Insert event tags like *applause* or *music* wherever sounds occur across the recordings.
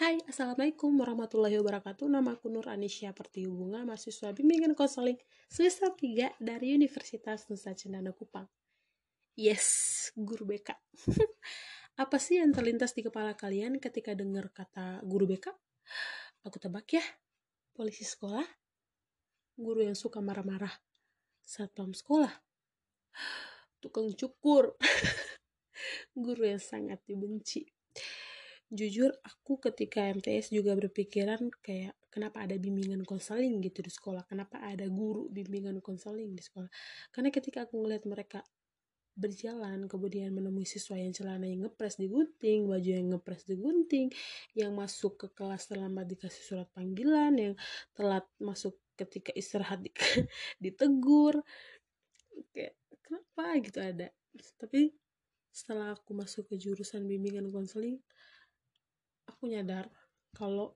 Hai, Assalamualaikum warahmatullahi wabarakatuh. Nama aku Nur Anisya Pertiubunga, mahasiswa bimbingan konseling semester 3 dari Universitas Nusa Cendana Kupang. Yes, guru BK. *laughs* Apa sih yang terlintas di kepala kalian ketika dengar kata guru BK? Aku tebak ya, polisi sekolah, guru yang suka marah-marah saat pulang sekolah, tukang cukur, *laughs* guru yang sangat dibenci jujur aku ketika MTS juga berpikiran kayak kenapa ada bimbingan konseling gitu di sekolah? Kenapa ada guru bimbingan konseling di sekolah? Karena ketika aku ngeliat mereka berjalan kemudian menemui siswa yang celana yang ngepres digunting baju yang ngepres digunting yang masuk ke kelas terlambat dikasih surat panggilan yang telat masuk ketika istirahat di, *laughs* ditegur kayak kenapa? Gitu ada. Tapi setelah aku masuk ke jurusan bimbingan konseling aku nyadar kalau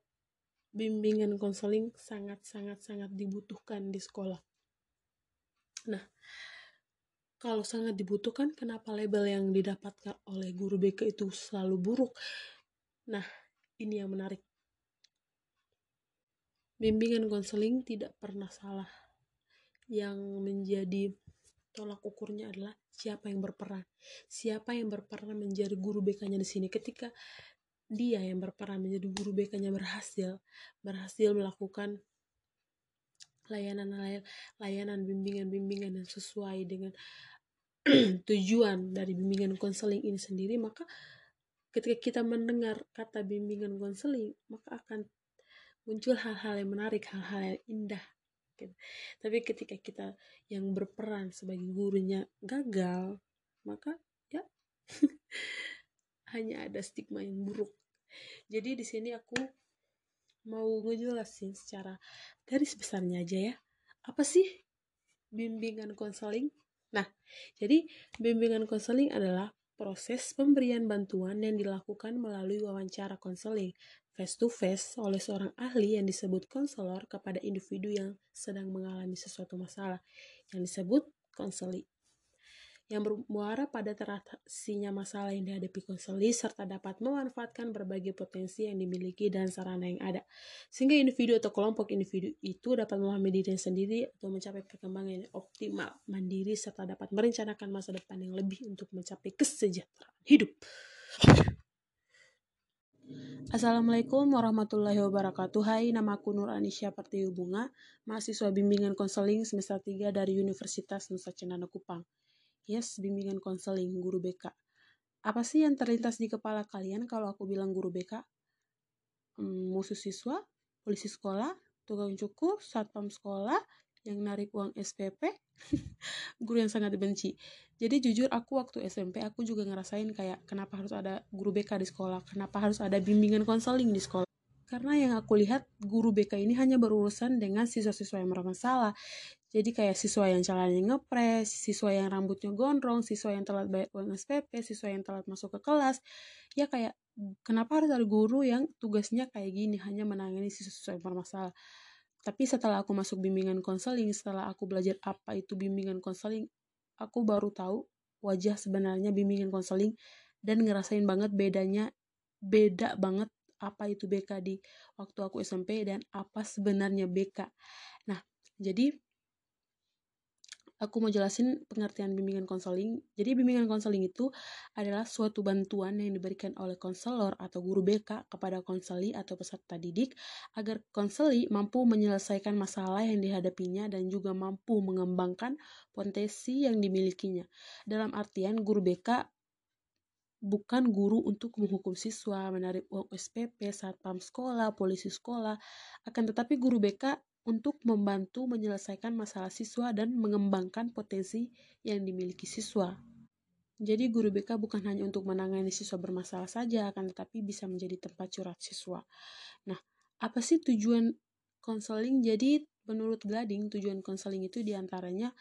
bimbingan konseling sangat sangat sangat dibutuhkan di sekolah. Nah, kalau sangat dibutuhkan, kenapa label yang didapatkan oleh guru BK itu selalu buruk? Nah, ini yang menarik. Bimbingan konseling tidak pernah salah. Yang menjadi tolak ukurnya adalah siapa yang berperan. Siapa yang berperan menjadi guru BK-nya di sini. Ketika dia yang berperan menjadi guru BK-nya berhasil berhasil melakukan layanan layanan bimbingan-bimbingan yang sesuai dengan *clears throat* tujuan dari bimbingan konseling ini sendiri maka ketika kita mendengar kata bimbingan konseling maka akan muncul hal-hal yang menarik hal-hal yang indah gitu. tapi ketika kita yang berperan sebagai gurunya gagal maka ya *laughs* hanya ada stigma yang buruk jadi di sini aku mau ngejelasin secara garis besarnya aja ya. Apa sih bimbingan konseling? Nah, jadi bimbingan konseling adalah proses pemberian bantuan yang dilakukan melalui wawancara konseling face to face oleh seorang ahli yang disebut konselor kepada individu yang sedang mengalami sesuatu masalah yang disebut konseling yang bermuara pada teratasinya masalah yang dihadapi konseli serta dapat memanfaatkan berbagai potensi yang dimiliki dan sarana yang ada. Sehingga individu atau kelompok individu itu dapat memahami diri sendiri atau mencapai perkembangan yang optimal, mandiri, serta dapat merencanakan masa depan yang lebih untuk mencapai kesejahteraan hidup. Assalamualaikum warahmatullahi wabarakatuh Hai, nama aku Nur Anisya Parti Bunga Mahasiswa Bimbingan Konseling semester 3 dari Universitas Nusa Cendana Kupang Yes, bimbingan konseling guru BK. Apa sih yang terlintas di kepala kalian kalau aku bilang guru BK? Hmm, musuh siswa, polisi sekolah, tukang cukur, satpam sekolah, yang narik uang SPP, *laughs* guru yang sangat dibenci. Jadi jujur aku waktu SMP aku juga ngerasain kayak kenapa harus ada guru BK di sekolah, kenapa harus ada bimbingan konseling di sekolah. Karena yang aku lihat guru BK ini hanya berurusan dengan siswa-siswa yang bermasalah. Jadi kayak siswa yang celananya ngepres, siswa yang rambutnya gondrong, siswa yang telat bayar uang SPP, siswa yang telat masuk ke kelas. Ya kayak kenapa harus ada guru yang tugasnya kayak gini, hanya menangani siswa-siswa yang bermasalah. Tapi setelah aku masuk bimbingan konseling, setelah aku belajar apa itu bimbingan konseling, aku baru tahu wajah sebenarnya bimbingan konseling dan ngerasain banget bedanya, beda banget apa itu BK di waktu aku SMP dan apa sebenarnya BK. Nah, jadi aku mau jelasin pengertian bimbingan konseling. Jadi bimbingan konseling itu adalah suatu bantuan yang diberikan oleh konselor atau guru BK kepada konseli atau peserta didik agar konseli mampu menyelesaikan masalah yang dihadapinya dan juga mampu mengembangkan potensi yang dimilikinya. Dalam artian guru BK bukan guru untuk menghukum siswa, menarik uang SPP, satpam sekolah, polisi sekolah, akan tetapi guru BK untuk membantu menyelesaikan masalah siswa dan mengembangkan potensi yang dimiliki siswa. Jadi guru BK bukan hanya untuk menangani siswa bermasalah saja, akan tetapi bisa menjadi tempat curhat siswa. Nah, apa sih tujuan konseling? Jadi menurut Glading, tujuan konseling itu di antaranya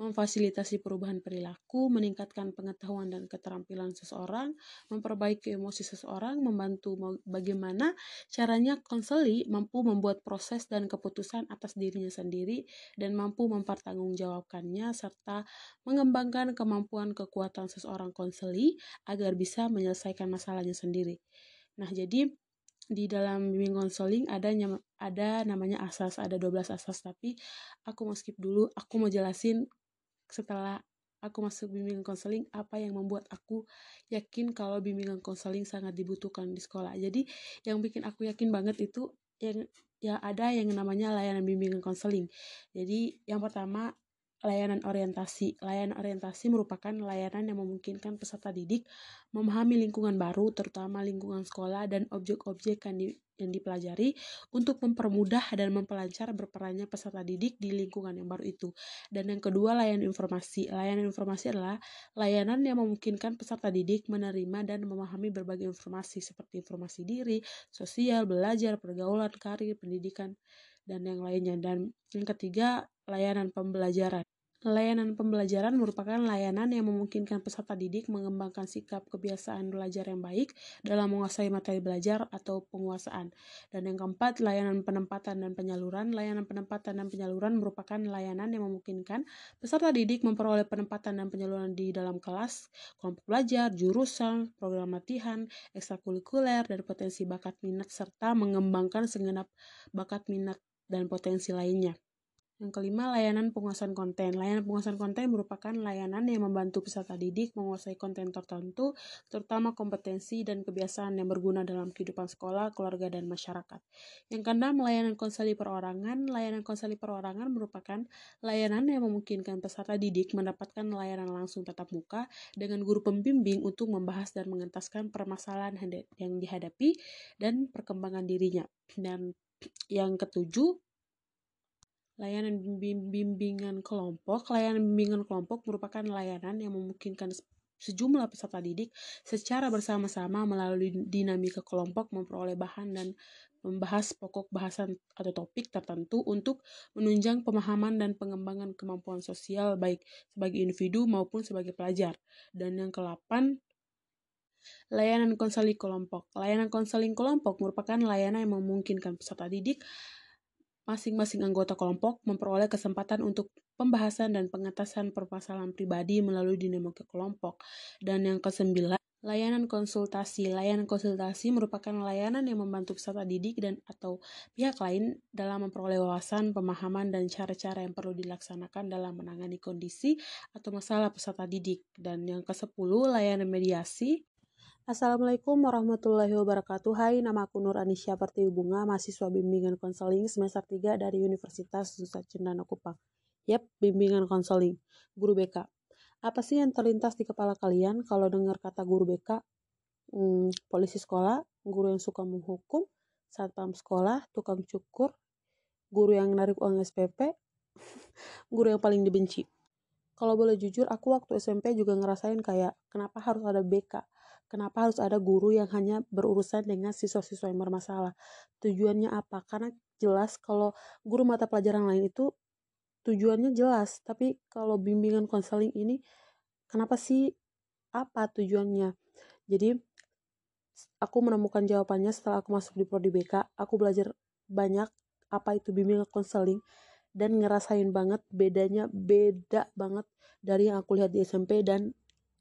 memfasilitasi perubahan perilaku, meningkatkan pengetahuan dan keterampilan seseorang, memperbaiki emosi seseorang, membantu bagaimana caranya konseli mampu membuat proses dan keputusan atas dirinya sendiri dan mampu mempertanggungjawabkannya serta mengembangkan kemampuan kekuatan seseorang konseli agar bisa menyelesaikan masalahnya sendiri. Nah, jadi di dalam bimbing konseling ada ada namanya asas, ada 12 asas tapi aku mau skip dulu, aku mau jelasin setelah aku masuk bimbingan konseling apa yang membuat aku yakin kalau bimbingan konseling sangat dibutuhkan di sekolah. Jadi yang bikin aku yakin banget itu yang ya ada yang namanya layanan bimbingan konseling. Jadi yang pertama layanan orientasi. Layanan orientasi merupakan layanan yang memungkinkan peserta didik memahami lingkungan baru, terutama lingkungan sekolah dan objek-objek yang, di, yang dipelajari untuk mempermudah dan memperlancar berperannya peserta didik di lingkungan yang baru itu. Dan yang kedua, layanan informasi. Layanan informasi adalah layanan yang memungkinkan peserta didik menerima dan memahami berbagai informasi seperti informasi diri, sosial, belajar, pergaulan, karir, pendidikan, dan yang lainnya. Dan yang ketiga, layanan pembelajaran. Layanan pembelajaran merupakan layanan yang memungkinkan peserta didik mengembangkan sikap kebiasaan belajar yang baik dalam menguasai materi belajar atau penguasaan. Dan yang keempat, layanan penempatan dan penyaluran. Layanan penempatan dan penyaluran merupakan layanan yang memungkinkan peserta didik memperoleh penempatan dan penyaluran di dalam kelas, kelompok belajar, jurusan, program latihan, ekstrakurikuler, dan potensi bakat minat serta mengembangkan segenap bakat minat dan potensi lainnya. Yang kelima, layanan penguasaan konten. Layanan penguasaan konten merupakan layanan yang membantu peserta didik menguasai konten tertentu, terutama kompetensi dan kebiasaan yang berguna dalam kehidupan sekolah, keluarga, dan masyarakat. Yang keenam, layanan konseli perorangan. Layanan konseli perorangan merupakan layanan yang memungkinkan peserta didik mendapatkan layanan langsung tatap muka dengan guru pembimbing untuk membahas dan mengentaskan permasalahan yang dihadapi dan perkembangan dirinya. Dan yang ketujuh, Layanan bimbingan kelompok, layanan bimbingan kelompok merupakan layanan yang memungkinkan sejumlah peserta didik secara bersama-sama melalui dinamika kelompok memperoleh bahan dan membahas pokok bahasan atau topik tertentu untuk menunjang pemahaman dan pengembangan kemampuan sosial baik sebagai individu maupun sebagai pelajar. Dan yang ke-8 Layanan konseling kelompok. Layanan konseling kelompok merupakan layanan yang memungkinkan peserta didik masing-masing anggota kelompok memperoleh kesempatan untuk pembahasan dan pengetasan permasalahan pribadi melalui dinamika kelompok. Dan yang kesembilan, layanan konsultasi. Layanan konsultasi merupakan layanan yang membantu peserta didik dan atau pihak lain dalam memperoleh wawasan, pemahaman, dan cara-cara yang perlu dilaksanakan dalam menangani kondisi atau masalah peserta didik. Dan yang kesepuluh, layanan mediasi. Assalamualaikum warahmatullahi wabarakatuh. Hai, nama aku Nur Anisya Pertiwi mahasiswa bimbingan konseling semester 3 dari Universitas Nusa Cendana Kupang. Yap, bimbingan konseling. Guru BK. Apa sih yang terlintas di kepala kalian kalau dengar kata guru BK? Hmm, polisi sekolah, guru yang suka menghukum, satpam sekolah, tukang cukur, guru yang narik uang SPP, *laughs* guru yang paling dibenci. Kalau boleh jujur, aku waktu SMP juga ngerasain kayak kenapa harus ada BK Kenapa harus ada guru yang hanya berurusan dengan siswa-siswa yang bermasalah? Tujuannya apa? Karena jelas kalau guru mata pelajaran lain itu tujuannya jelas, tapi kalau bimbingan konseling ini kenapa sih apa tujuannya? Jadi aku menemukan jawabannya setelah aku masuk di prodi BK, aku belajar banyak apa itu bimbingan konseling dan ngerasain banget bedanya beda banget dari yang aku lihat di SMP dan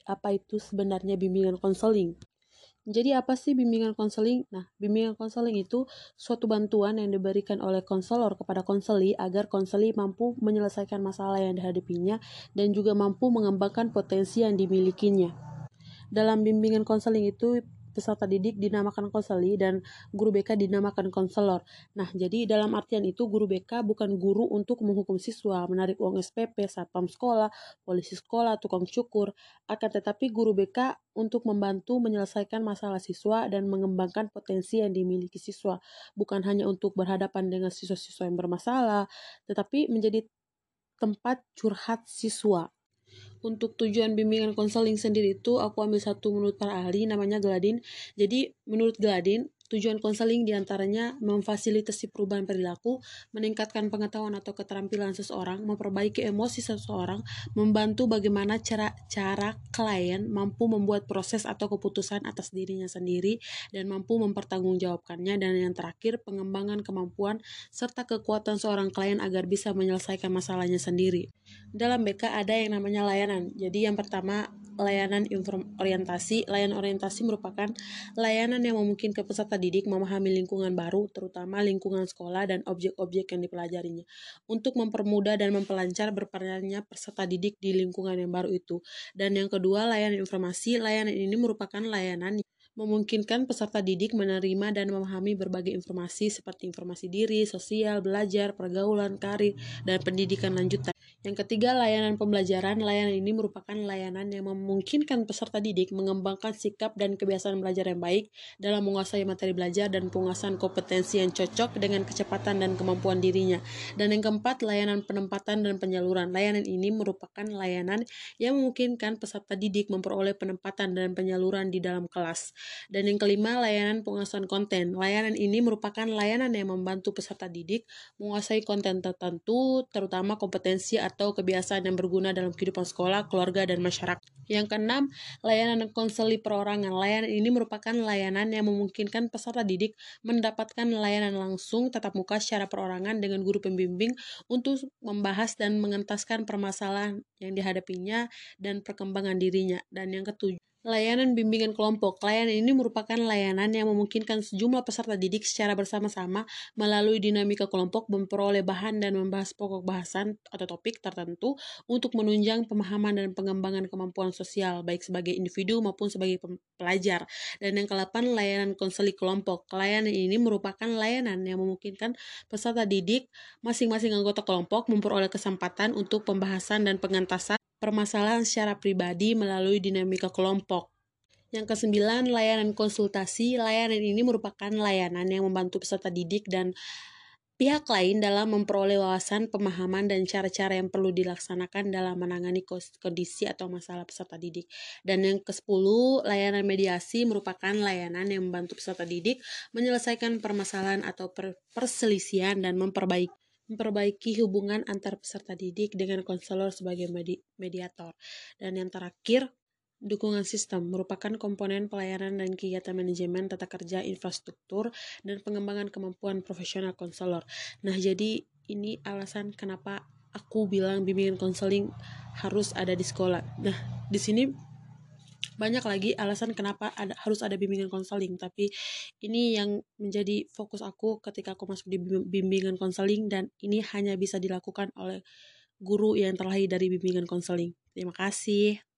apa itu sebenarnya bimbingan konseling. Jadi apa sih bimbingan konseling? Nah, bimbingan konseling itu suatu bantuan yang diberikan oleh konselor kepada konseli agar konseli mampu menyelesaikan masalah yang dihadapinya dan juga mampu mengembangkan potensi yang dimilikinya. Dalam bimbingan konseling itu peserta didik dinamakan konseli dan guru BK dinamakan konselor. Nah, jadi dalam artian itu guru BK bukan guru untuk menghukum siswa, menarik uang SPP, satpam sekolah, polisi sekolah, tukang cukur, akan tetapi guru BK untuk membantu menyelesaikan masalah siswa dan mengembangkan potensi yang dimiliki siswa, bukan hanya untuk berhadapan dengan siswa-siswa yang bermasalah, tetapi menjadi tempat curhat siswa untuk tujuan bimbingan konseling sendiri itu aku ambil satu menurut para ahli namanya Gladin. Jadi menurut Gladin Tujuan konseling di antaranya memfasilitasi perubahan perilaku, meningkatkan pengetahuan atau keterampilan seseorang, memperbaiki emosi seseorang, membantu bagaimana cara cara klien mampu membuat proses atau keputusan atas dirinya sendiri dan mampu mempertanggungjawabkannya dan yang terakhir pengembangan kemampuan serta kekuatan seorang klien agar bisa menyelesaikan masalahnya sendiri. Dalam BK ada yang namanya layanan. Jadi yang pertama layanan orientasi. Layanan orientasi merupakan layanan yang memungkinkan peserta didik memahami lingkungan baru, terutama lingkungan sekolah dan objek-objek yang dipelajarinya, untuk mempermudah dan memperlancar berperannya peserta didik di lingkungan yang baru itu. Dan yang kedua, layanan informasi. Layanan ini merupakan layanan memungkinkan peserta didik menerima dan memahami berbagai informasi seperti informasi diri, sosial, belajar, pergaulan, karir, dan pendidikan lanjutan. Yang ketiga, layanan pembelajaran. Layanan ini merupakan layanan yang memungkinkan peserta didik mengembangkan sikap dan kebiasaan belajar yang baik dalam menguasai materi belajar dan penguasaan kompetensi yang cocok dengan kecepatan dan kemampuan dirinya. Dan yang keempat, layanan penempatan dan penyaluran. Layanan ini merupakan layanan yang memungkinkan peserta didik memperoleh penempatan dan penyaluran di dalam kelas. Dan yang kelima, layanan penguasaan konten. Layanan ini merupakan layanan yang membantu peserta didik menguasai konten tertentu, terutama kompetensi atau kebiasaan yang berguna dalam kehidupan sekolah, keluarga, dan masyarakat. Yang keenam, layanan konseli perorangan. Layanan ini merupakan layanan yang memungkinkan peserta didik mendapatkan layanan langsung tatap muka secara perorangan dengan guru pembimbing untuk membahas dan mengentaskan permasalahan yang dihadapinya dan perkembangan dirinya. Dan yang ketujuh, Layanan bimbingan kelompok. Layanan ini merupakan layanan yang memungkinkan sejumlah peserta didik secara bersama-sama melalui dinamika kelompok memperoleh bahan dan membahas pokok bahasan atau topik tertentu untuk menunjang pemahaman dan pengembangan kemampuan sosial baik sebagai individu maupun sebagai pelajar. Dan yang kelapan, layanan konseli kelompok. Layanan ini merupakan layanan yang memungkinkan peserta didik masing-masing anggota kelompok memperoleh kesempatan untuk pembahasan dan pengentasan permasalahan secara pribadi melalui dinamika kelompok. Yang kesembilan, layanan konsultasi. Layanan ini merupakan layanan yang membantu peserta didik dan pihak lain dalam memperoleh wawasan, pemahaman, dan cara-cara yang perlu dilaksanakan dalam menangani kondisi atau masalah peserta didik. Dan yang ke-10, layanan mediasi merupakan layanan yang membantu peserta didik menyelesaikan permasalahan atau perselisihan dan memperbaiki memperbaiki hubungan antar peserta didik dengan konselor sebagai medi mediator. Dan yang terakhir, dukungan sistem merupakan komponen pelayanan dan kegiatan manajemen tata kerja infrastruktur dan pengembangan kemampuan profesional konselor. Nah, jadi ini alasan kenapa aku bilang bimbingan konseling harus ada di sekolah. Nah, di sini banyak lagi alasan kenapa ada harus ada bimbingan konseling tapi ini yang menjadi fokus aku ketika aku masuk di bimbingan konseling dan ini hanya bisa dilakukan oleh guru yang terlahir dari bimbingan konseling. Terima kasih